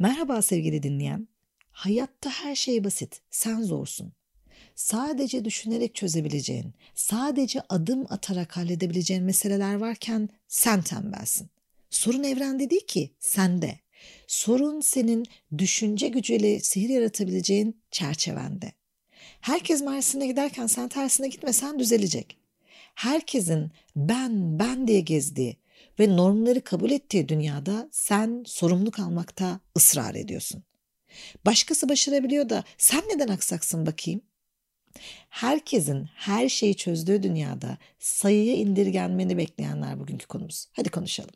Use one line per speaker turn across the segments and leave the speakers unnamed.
Merhaba sevgili dinleyen. Hayatta her şey basit, sen zorsun. Sadece düşünerek çözebileceğin, sadece adım atarak halledebileceğin meseleler varken sen tembelsin. Sorun evrende değil ki, sende. Sorun senin düşünce gücüyle sihir yaratabileceğin çerçevende. Herkes Mersin'e giderken sen tersine gitmesen düzelecek. Herkesin ben ben diye gezdiği ve normları kabul ettiği dünyada sen sorumluluk almakta ısrar ediyorsun. Başkası başarabiliyor da sen neden aksaksın bakayım? Herkesin her şeyi çözdüğü dünyada sayıya indirgenmeni bekleyenler bugünkü konumuz. Hadi konuşalım.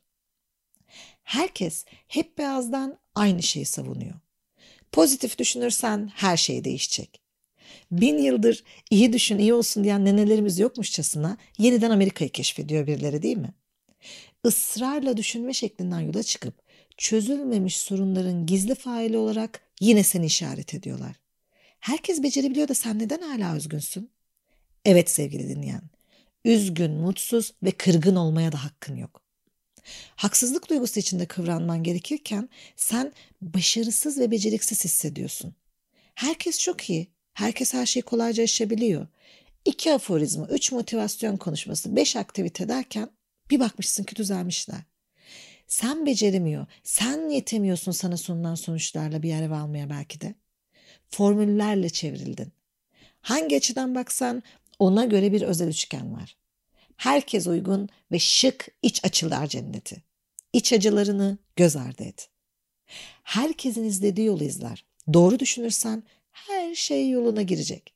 Herkes hep beyazdan aynı şeyi savunuyor. Pozitif düşünürsen her şey değişecek. Bin yıldır iyi düşün iyi olsun diyen nenelerimiz yokmuşçasına yeniden Amerika'yı keşfediyor birileri değil mi? Israrla düşünme şeklinden yola çıkıp çözülmemiş sorunların gizli faili olarak yine seni işaret ediyorlar. Herkes becerebiliyor da sen neden hala üzgünsün? Evet sevgili dinleyen, üzgün, mutsuz ve kırgın olmaya da hakkın yok. Haksızlık duygusu içinde kıvranman gerekirken sen başarısız ve beceriksiz hissediyorsun. Herkes çok iyi, herkes her şeyi kolayca aşabiliyor. İki aforizma, üç motivasyon konuşması, beş aktivite derken bir bakmışsın ki düzelmişler. Sen beceremiyor, sen yetemiyorsun sana sunulan sonuçlarla bir yere almaya belki de. Formüllerle çevrildin. Hangi açıdan baksan ona göre bir özel üçgen var. Herkes uygun ve şık iç açılar cenneti. İç acılarını göz ardı et. Herkesin izlediği yolu izler. Doğru düşünürsen her şey yoluna girecek.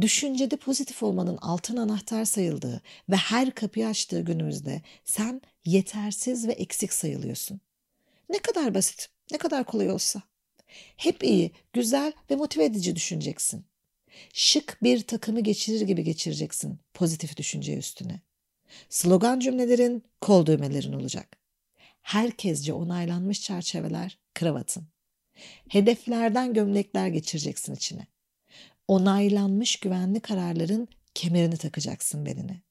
Düşüncede pozitif olmanın altın anahtar sayıldığı ve her kapıyı açtığı günümüzde sen yetersiz ve eksik sayılıyorsun. Ne kadar basit, ne kadar kolay olsa. Hep iyi, güzel ve motive edici düşüneceksin. Şık bir takımı geçirir gibi geçireceksin pozitif düşünce üstüne. Slogan cümlelerin, kol düğmelerin olacak. Herkesce onaylanmış çerçeveler, kravatın. Hedeflerden gömlekler geçireceksin içine. Onaylanmış güvenli kararların kemerini takacaksın beline.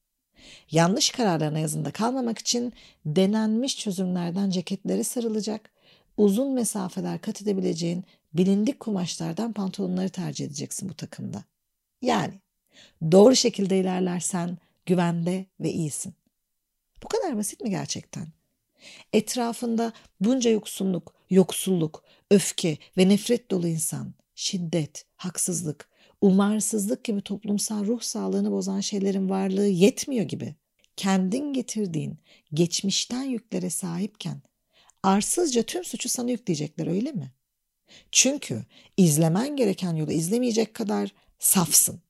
Yanlış kararlarına yazında kalmamak için denenmiş çözümlerden ceketleri sarılacak, uzun mesafeler kat edebileceğin bilindik kumaşlardan pantolonları tercih edeceksin bu takımda. Yani doğru şekilde ilerlersen güvende ve iyisin. Bu kadar basit mi gerçekten? Etrafında bunca yoksunluk, yoksulluk, öfke ve nefret dolu insan, şiddet, haksızlık, umarsızlık gibi toplumsal ruh sağlığını bozan şeylerin varlığı yetmiyor gibi. Kendin getirdiğin geçmişten yüklere sahipken arsızca tüm suçu sana yükleyecekler öyle mi? Çünkü izlemen gereken yolu izlemeyecek kadar safsın.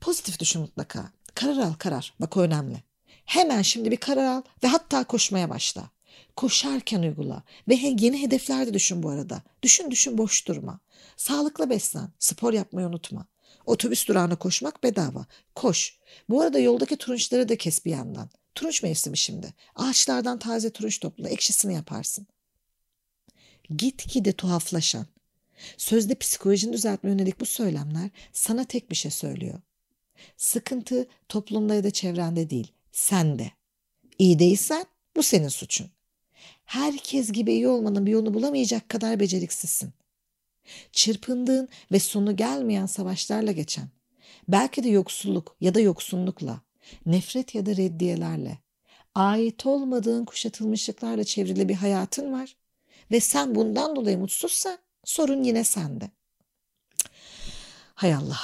Pozitif düşün mutlaka. Karar al karar. Bak o önemli. Hemen şimdi bir karar al ve hatta koşmaya başla. Koşarken uygula ve yeni hedefler de düşün bu arada. Düşün düşün boş durma. Sağlıklı beslen. Spor yapmayı unutma. Otobüs durağına koşmak bedava. Koş. Bu arada yoldaki turunçları da kes bir yandan. Turunç mevsimi şimdi. Ağaçlardan taze turunç topla. Ekşisini yaparsın. Gitgide tuhaflaşan. Sözde psikolojini düzeltme yönelik bu söylemler sana tek bir şey söylüyor. Sıkıntı toplumda ya da çevrende değil, sende. İyi değilsen bu senin suçun. Herkes gibi iyi olmanın bir yolunu bulamayacak kadar beceriksizsin. Çırpındığın ve sonu gelmeyen savaşlarla geçen, belki de yoksulluk ya da yoksunlukla, nefret ya da reddiyelerle, ait olmadığın kuşatılmışlıklarla çevrili bir hayatın var ve sen bundan dolayı mutsuzsan sorun yine sende. Hay Allah,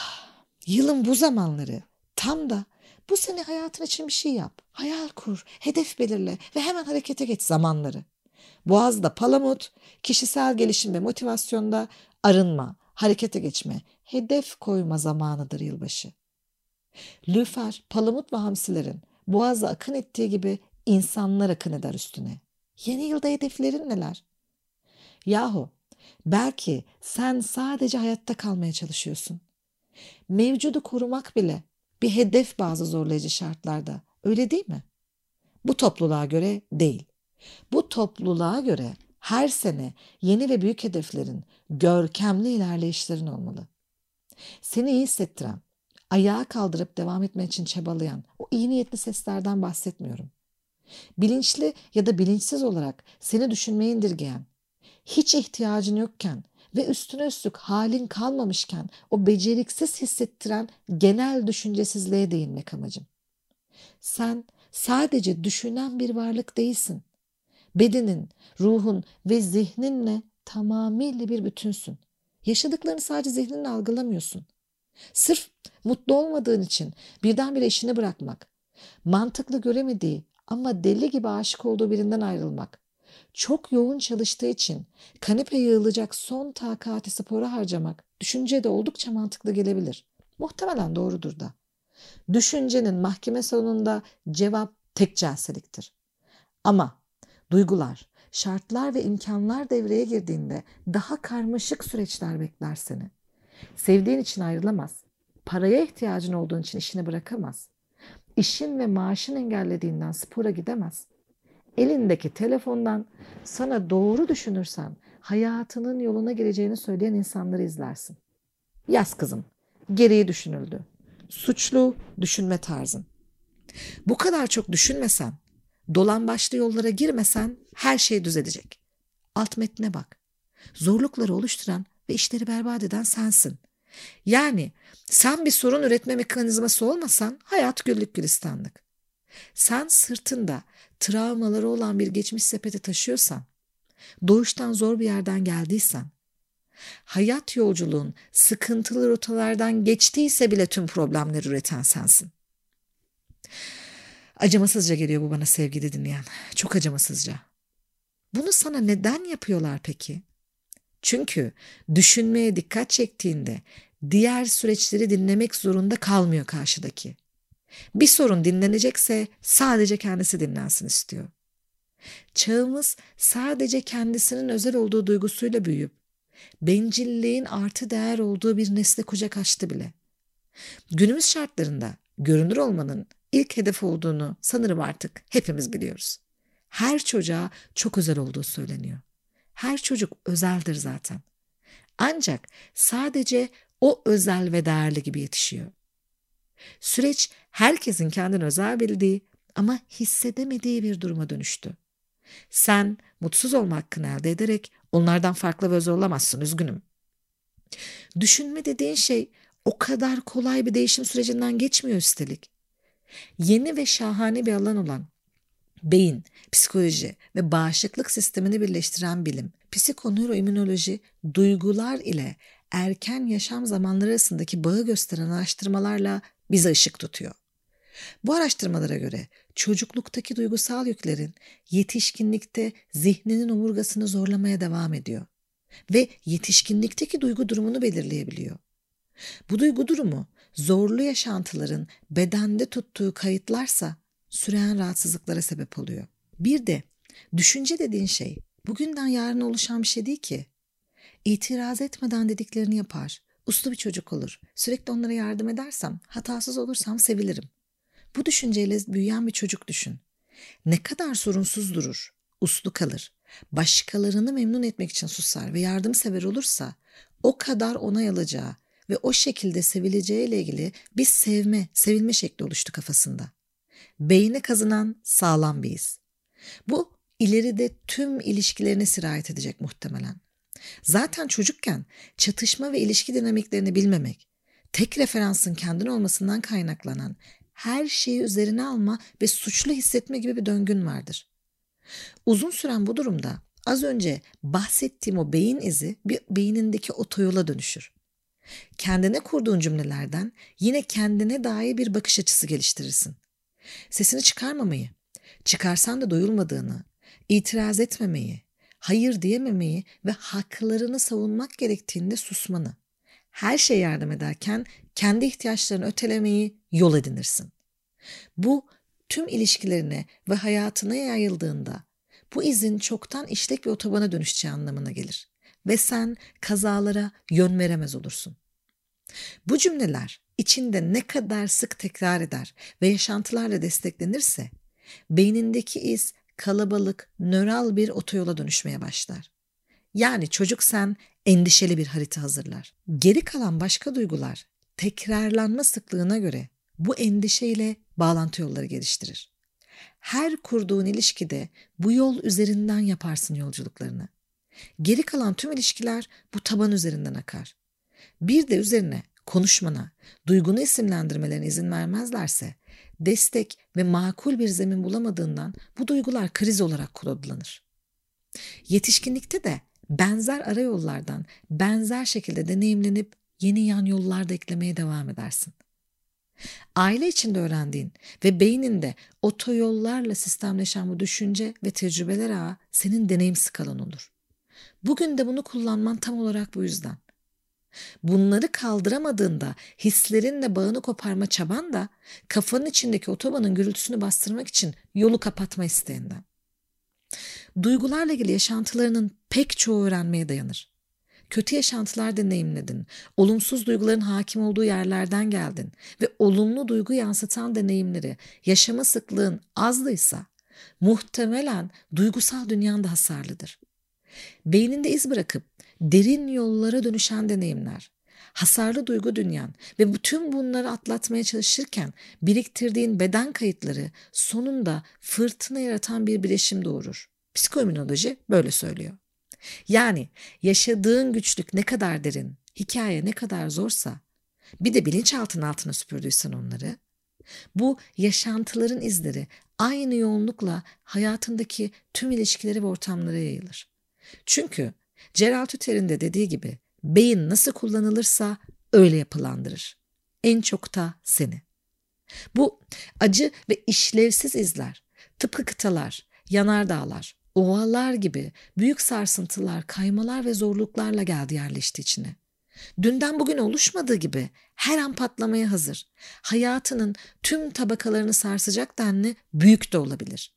yılın bu zamanları tam da bu sene hayatın için bir şey yap. Hayal kur, hedef belirle ve hemen harekete geç zamanları. Boğaz'da palamut, kişisel gelişim ve motivasyonda arınma, harekete geçme, hedef koyma zamanıdır yılbaşı. Lüfer, palamut ve hamsilerin boğaza akın ettiği gibi insanlar akın eder üstüne. Yeni yılda hedeflerin neler? Yahu belki sen sadece hayatta kalmaya çalışıyorsun. Mevcudu korumak bile bir hedef bazı zorlayıcı şartlarda. Öyle değil mi? Bu topluluğa göre değil. Bu topluluğa göre her sene yeni ve büyük hedeflerin, görkemli ilerleyişlerin olmalı. Seni iyi hissettiren, ayağa kaldırıp devam etmek için çabalayan o iyi niyetli seslerden bahsetmiyorum. Bilinçli ya da bilinçsiz olarak seni düşünmeye indirgeyen, hiç ihtiyacın yokken ve üstüne üstlük halin kalmamışken o beceriksiz hissettiren genel düşüncesizliğe değinmek amacım. Sen sadece düşünen bir varlık değilsin. Bedenin, ruhun ve zihninle tamamıyla bir bütünsün. Yaşadıklarını sadece zihninle algılamıyorsun. Sırf mutlu olmadığın için birdenbire işini bırakmak, mantıklı göremediği ama deli gibi aşık olduğu birinden ayrılmak, çok yoğun çalıştığı için kanepe yığılacak son takati spora harcamak düşünce de oldukça mantıklı gelebilir. Muhtemelen doğrudur da. Düşüncenin mahkeme salonunda cevap tek celseliktir. Ama duygular, şartlar ve imkanlar devreye girdiğinde daha karmaşık süreçler bekler seni. Sevdiğin için ayrılamaz. Paraya ihtiyacın olduğun için işini bırakamaz. İşin ve maaşın engellediğinden spora gidemez. Elindeki telefondan sana doğru düşünürsen hayatının yoluna gireceğini söyleyen insanları izlersin. Yaz kızım, geriye düşünüldü. Suçlu düşünme tarzın. Bu kadar çok düşünmesen, dolan başlı yollara girmesen her şey düzelecek. Alt metne bak. Zorlukları oluşturan ve işleri berbat eden sensin. Yani sen bir sorun üretme mekanizması olmasan hayat güllük gülistanlık. Sen sırtında travmaları olan bir geçmiş sepeti taşıyorsan, doğuştan zor bir yerden geldiysen, hayat yolculuğun sıkıntılı rotalardan geçtiyse bile tüm problemleri üreten sensin. Acımasızca geliyor bu bana sevgili dinleyen. Çok acımasızca. Bunu sana neden yapıyorlar peki? Çünkü düşünmeye dikkat çektiğinde diğer süreçleri dinlemek zorunda kalmıyor karşıdaki. Bir sorun dinlenecekse sadece kendisi dinlensin istiyor. Çağımız sadece kendisinin özel olduğu duygusuyla büyüyüp bencilliğin artı değer olduğu bir nesle kucak açtı bile. Günümüz şartlarında görünür olmanın ilk hedef olduğunu sanırım artık hepimiz biliyoruz. Her çocuğa çok özel olduğu söyleniyor. Her çocuk özeldir zaten. Ancak sadece o özel ve değerli gibi yetişiyor. Süreç herkesin kendini özel bildiği ama hissedemediği bir duruma dönüştü. Sen mutsuz olma hakkını elde ederek onlardan farklı ve özel olamazsın üzgünüm. Düşünme dediğin şey o kadar kolay bir değişim sürecinden geçmiyor üstelik. Yeni ve şahane bir alan olan beyin, psikoloji ve bağışıklık sistemini birleştiren bilim, psikoneuroimmünoloji duygular ile erken yaşam zamanları arasındaki bağı gösteren araştırmalarla bize ışık tutuyor. Bu araştırmalara göre çocukluktaki duygusal yüklerin yetişkinlikte zihninin omurgasını zorlamaya devam ediyor ve yetişkinlikteki duygu durumunu belirleyebiliyor. Bu duygu durumu zorlu yaşantıların bedende tuttuğu kayıtlarsa süren rahatsızlıklara sebep oluyor. Bir de düşünce dediğin şey bugünden yarına oluşan bir şey değil ki. İtiraz etmeden dediklerini yapar. Uslu bir çocuk olur. Sürekli onlara yardım edersem, hatasız olursam sevilirim. Bu düşünceyle büyüyen bir çocuk düşün. Ne kadar sorunsuz durur, uslu kalır, başkalarını memnun etmek için susar ve yardımsever olursa o kadar onay alacağı ve o şekilde sevileceğiyle ilgili bir sevme, sevilme şekli oluştu kafasında. Beyne kazınan sağlam bir iz. Bu ileride tüm ilişkilerine sirayet edecek muhtemelen. Zaten çocukken çatışma ve ilişki dinamiklerini bilmemek, tek referansın kendin olmasından kaynaklanan her şeyi üzerine alma ve suçlu hissetme gibi bir döngün vardır. Uzun süren bu durumda az önce bahsettiğim o beyin izi bir beynindeki otoyola dönüşür. Kendine kurduğun cümlelerden yine kendine dair bir bakış açısı geliştirirsin. Sesini çıkarmamayı, çıkarsan da doyulmadığını, itiraz etmemeyi, hayır diyememeyi ve haklarını savunmak gerektiğinde susmanı, her şey yardım ederken kendi ihtiyaçlarını ötelemeyi yol edinirsin. Bu tüm ilişkilerine ve hayatına yayıldığında bu izin çoktan işlek bir otobana dönüşeceği anlamına gelir ve sen kazalara yön veremez olursun. Bu cümleler içinde ne kadar sık tekrar eder ve yaşantılarla desteklenirse beynindeki iz kalabalık, nöral bir otoyola dönüşmeye başlar. Yani çocuk sen endişeli bir harita hazırlar. Geri kalan başka duygular tekrarlanma sıklığına göre bu endişeyle bağlantı yolları geliştirir. Her kurduğun ilişkide bu yol üzerinden yaparsın yolculuklarını. Geri kalan tüm ilişkiler bu taban üzerinden akar. Bir de üzerine konuşmana, duygunu isimlendirmelerine izin vermezlerse destek ve makul bir zemin bulamadığından bu duygular kriz olarak kodlanır. Yetişkinlikte de benzer arayollardan benzer şekilde deneyimlenip yeni yan yollar da eklemeye devam edersin. Aile içinde öğrendiğin ve beyninde otoyollarla sistemleşen bu düşünce ve tecrübeler ağı senin deneyim skalan olur. Bugün de bunu kullanman tam olarak bu yüzden. Bunları kaldıramadığında hislerinle bağını koparma çaban da kafanın içindeki otobanın gürültüsünü bastırmak için yolu kapatma isteğinden. Duygularla ilgili yaşantılarının pek çoğu öğrenmeye dayanır. Kötü yaşantılar deneyimledin, olumsuz duyguların hakim olduğu yerlerden geldin ve olumlu duygu yansıtan deneyimleri yaşama sıklığın azdıysa muhtemelen duygusal dünyan da hasarlıdır. Beyninde iz bırakıp derin yollara dönüşen deneyimler, hasarlı duygu dünyan ve bütün bunları atlatmaya çalışırken biriktirdiğin beden kayıtları sonunda fırtına yaratan bir bileşim doğurur. Psikoimmünoloji böyle söylüyor. Yani yaşadığın güçlük ne kadar derin, hikaye ne kadar zorsa, bir de bilinçaltının altına süpürdüysen onları, bu yaşantıların izleri aynı yoğunlukla hayatındaki tüm ilişkileri ve ortamlara yayılır. Çünkü Gerald Hütter'in de dediği gibi beyin nasıl kullanılırsa öyle yapılandırır. En çok da seni. Bu acı ve işlevsiz izler, tıpkı kıtalar, yanardağlar, ovalar gibi büyük sarsıntılar, kaymalar ve zorluklarla geldi yerleşti içine. Dünden bugün oluşmadığı gibi her an patlamaya hazır. Hayatının tüm tabakalarını sarsacak denli büyük de olabilir.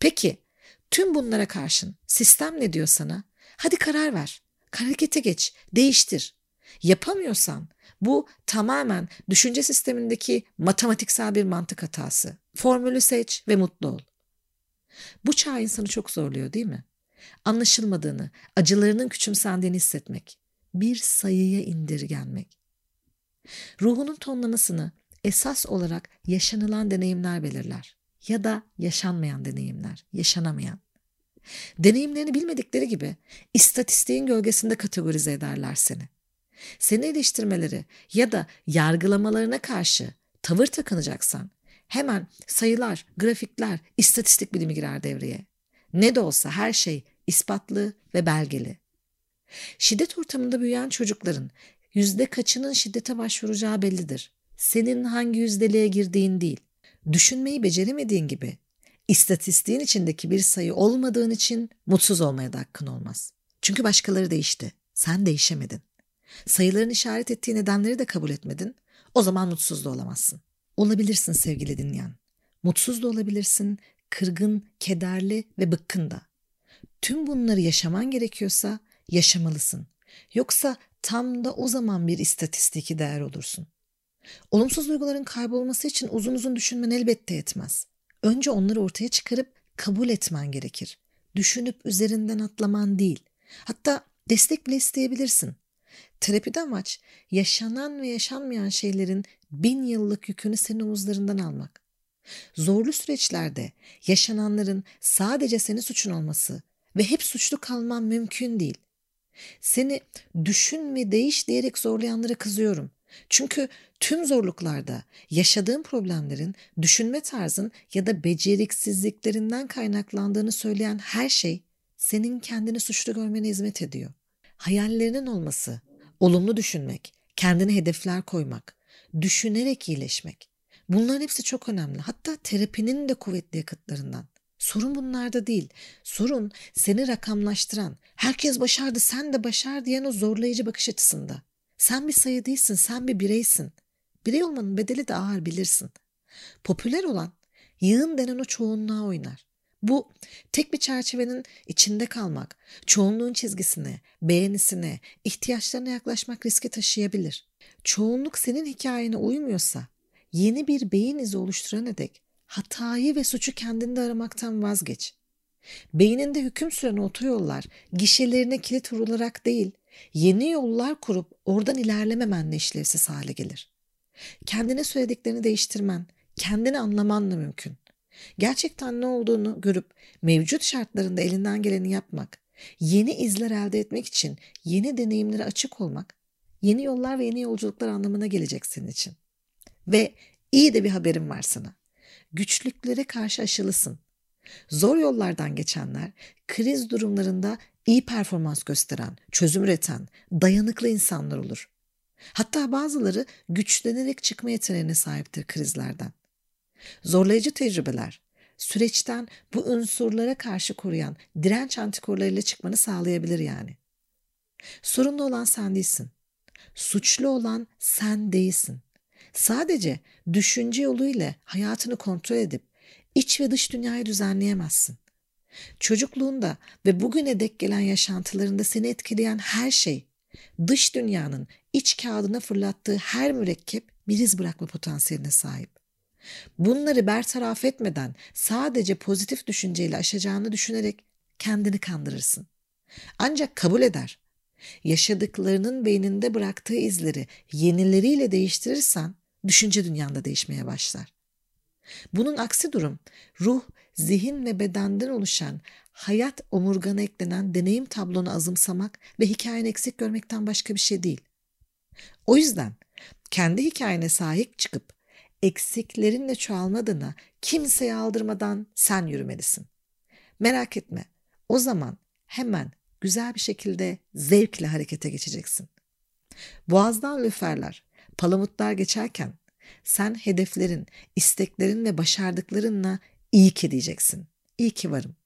Peki tüm bunlara karşın sistem ne diyor sana? Hadi karar ver. Harekete geç, değiştir. Yapamıyorsan bu tamamen düşünce sistemindeki matematiksel bir mantık hatası. Formülü seç ve mutlu ol. Bu çağ insanı çok zorluyor değil mi? Anlaşılmadığını, acılarının küçümsendiğini hissetmek. Bir sayıya indirgenmek. Ruhunun tonlamasını esas olarak yaşanılan deneyimler belirler. Ya da yaşanmayan deneyimler, yaşanamayan. Deneyimlerini bilmedikleri gibi istatistiğin gölgesinde kategorize ederler seni. Seni eleştirmeleri ya da yargılamalarına karşı tavır takınacaksan hemen sayılar, grafikler, istatistik bilimi girer devreye. Ne de olsa her şey ispatlı ve belgeli. Şiddet ortamında büyüyen çocukların yüzde kaçının şiddete başvuracağı bellidir. Senin hangi yüzdeliğe girdiğin değil. Düşünmeyi beceremediğin gibi istatistiğin içindeki bir sayı olmadığın için mutsuz olmaya da hakkın olmaz. Çünkü başkaları değişti. Sen değişemedin. Sayıların işaret ettiği nedenleri de kabul etmedin. O zaman mutsuz da olamazsın. Olabilirsin sevgili dinleyen. Mutsuz da olabilirsin, kırgın, kederli ve bıkkın da. Tüm bunları yaşaman gerekiyorsa yaşamalısın. Yoksa tam da o zaman bir istatistiki değer olursun. Olumsuz duyguların kaybolması için uzun uzun düşünmen elbette yetmez. Önce onları ortaya çıkarıp kabul etmen gerekir. Düşünüp üzerinden atlaman değil. Hatta destek bile isteyebilirsin. Terapide amaç yaşanan ve yaşanmayan şeylerin bin yıllık yükünü senin omuzlarından almak. Zorlu süreçlerde yaşananların sadece senin suçun olması ve hep suçlu kalman mümkün değil. Seni düşün ve değiş diyerek zorlayanlara kızıyorum. Çünkü tüm zorluklarda yaşadığın problemlerin düşünme tarzın ya da beceriksizliklerinden kaynaklandığını söyleyen her şey senin kendini suçlu görmene hizmet ediyor. Hayallerinin olması, olumlu düşünmek, kendine hedefler koymak, düşünerek iyileşmek. Bunların hepsi çok önemli. Hatta terapinin de kuvvetli yakıtlarından. Sorun bunlarda değil. Sorun seni rakamlaştıran, herkes başardı sen de başar diyen o zorlayıcı bakış açısında. Sen bir sayı değilsin, sen bir bireysin. Birey olmanın bedeli de ağır bilirsin. Popüler olan yığın denen o çoğunluğa oynar. Bu tek bir çerçevenin içinde kalmak, çoğunluğun çizgisine, beğenisine, ihtiyaçlarına yaklaşmak riski taşıyabilir. Çoğunluk senin hikayene uymuyorsa yeni bir beyin izi oluşturana dek hatayı ve suçu kendinde aramaktan vazgeç. Beyninde hüküm süren otoyollar gişelerine kilit vurularak değil, yeni yollar kurup oradan ilerlememenle işlevsiz hale gelir. Kendine söylediklerini değiştirmen, kendini anlamanla mümkün. Gerçekten ne olduğunu görüp mevcut şartlarında elinden geleni yapmak Yeni izler elde etmek için yeni deneyimlere açık olmak, yeni yollar ve yeni yolculuklar anlamına gelecek senin için. Ve iyi de bir haberim var sana. Güçlüklere karşı aşılısın. Zor yollardan geçenler kriz durumlarında iyi performans gösteren, çözüm üreten, dayanıklı insanlar olur. Hatta bazıları güçlenerek çıkma yeteneğine sahiptir krizlerden. Zorlayıcı tecrübeler, süreçten bu unsurlara karşı koruyan direnç antikorlarıyla çıkmanı sağlayabilir yani. Sorunlu olan sen değilsin. Suçlu olan sen değilsin. Sadece düşünce yoluyla hayatını kontrol edip iç ve dış dünyayı düzenleyemezsin. Çocukluğunda ve bugüne dek gelen yaşantılarında seni etkileyen her şey, dış dünyanın iç kağıdına fırlattığı her mürekkep bir iz bırakma potansiyeline sahip. Bunları bertaraf etmeden sadece pozitif düşünceyle aşacağını düşünerek kendini kandırırsın. Ancak kabul eder. Yaşadıklarının beyninde bıraktığı izleri yenileriyle değiştirirsen düşünce dünyanda değişmeye başlar. Bunun aksi durum ruh, zihin ve bedenden oluşan hayat omurgana eklenen deneyim tablonu azımsamak ve hikayeni eksik görmekten başka bir şey değil. O yüzden kendi hikayene sahip çıkıp eksiklerinle çoğalmadığına kimseye aldırmadan sen yürümelisin. Merak etme. O zaman hemen güzel bir şekilde zevkle harekete geçeceksin. Boğazdan lüferler, palamutlar geçerken sen hedeflerin, isteklerin ve başardıklarınla iyi ki diyeceksin. İyi ki varım.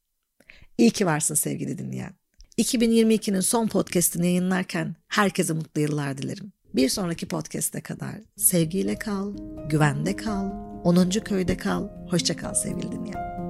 İyi ki varsın sevgili dinleyen. 2022'nin son podcastini yayınlarken herkese mutlu yıllar dilerim. Bir sonraki podcast'e kadar sevgiyle kal, güvende kal, 10. köyde kal, hoşça kal sevgili dinleyen.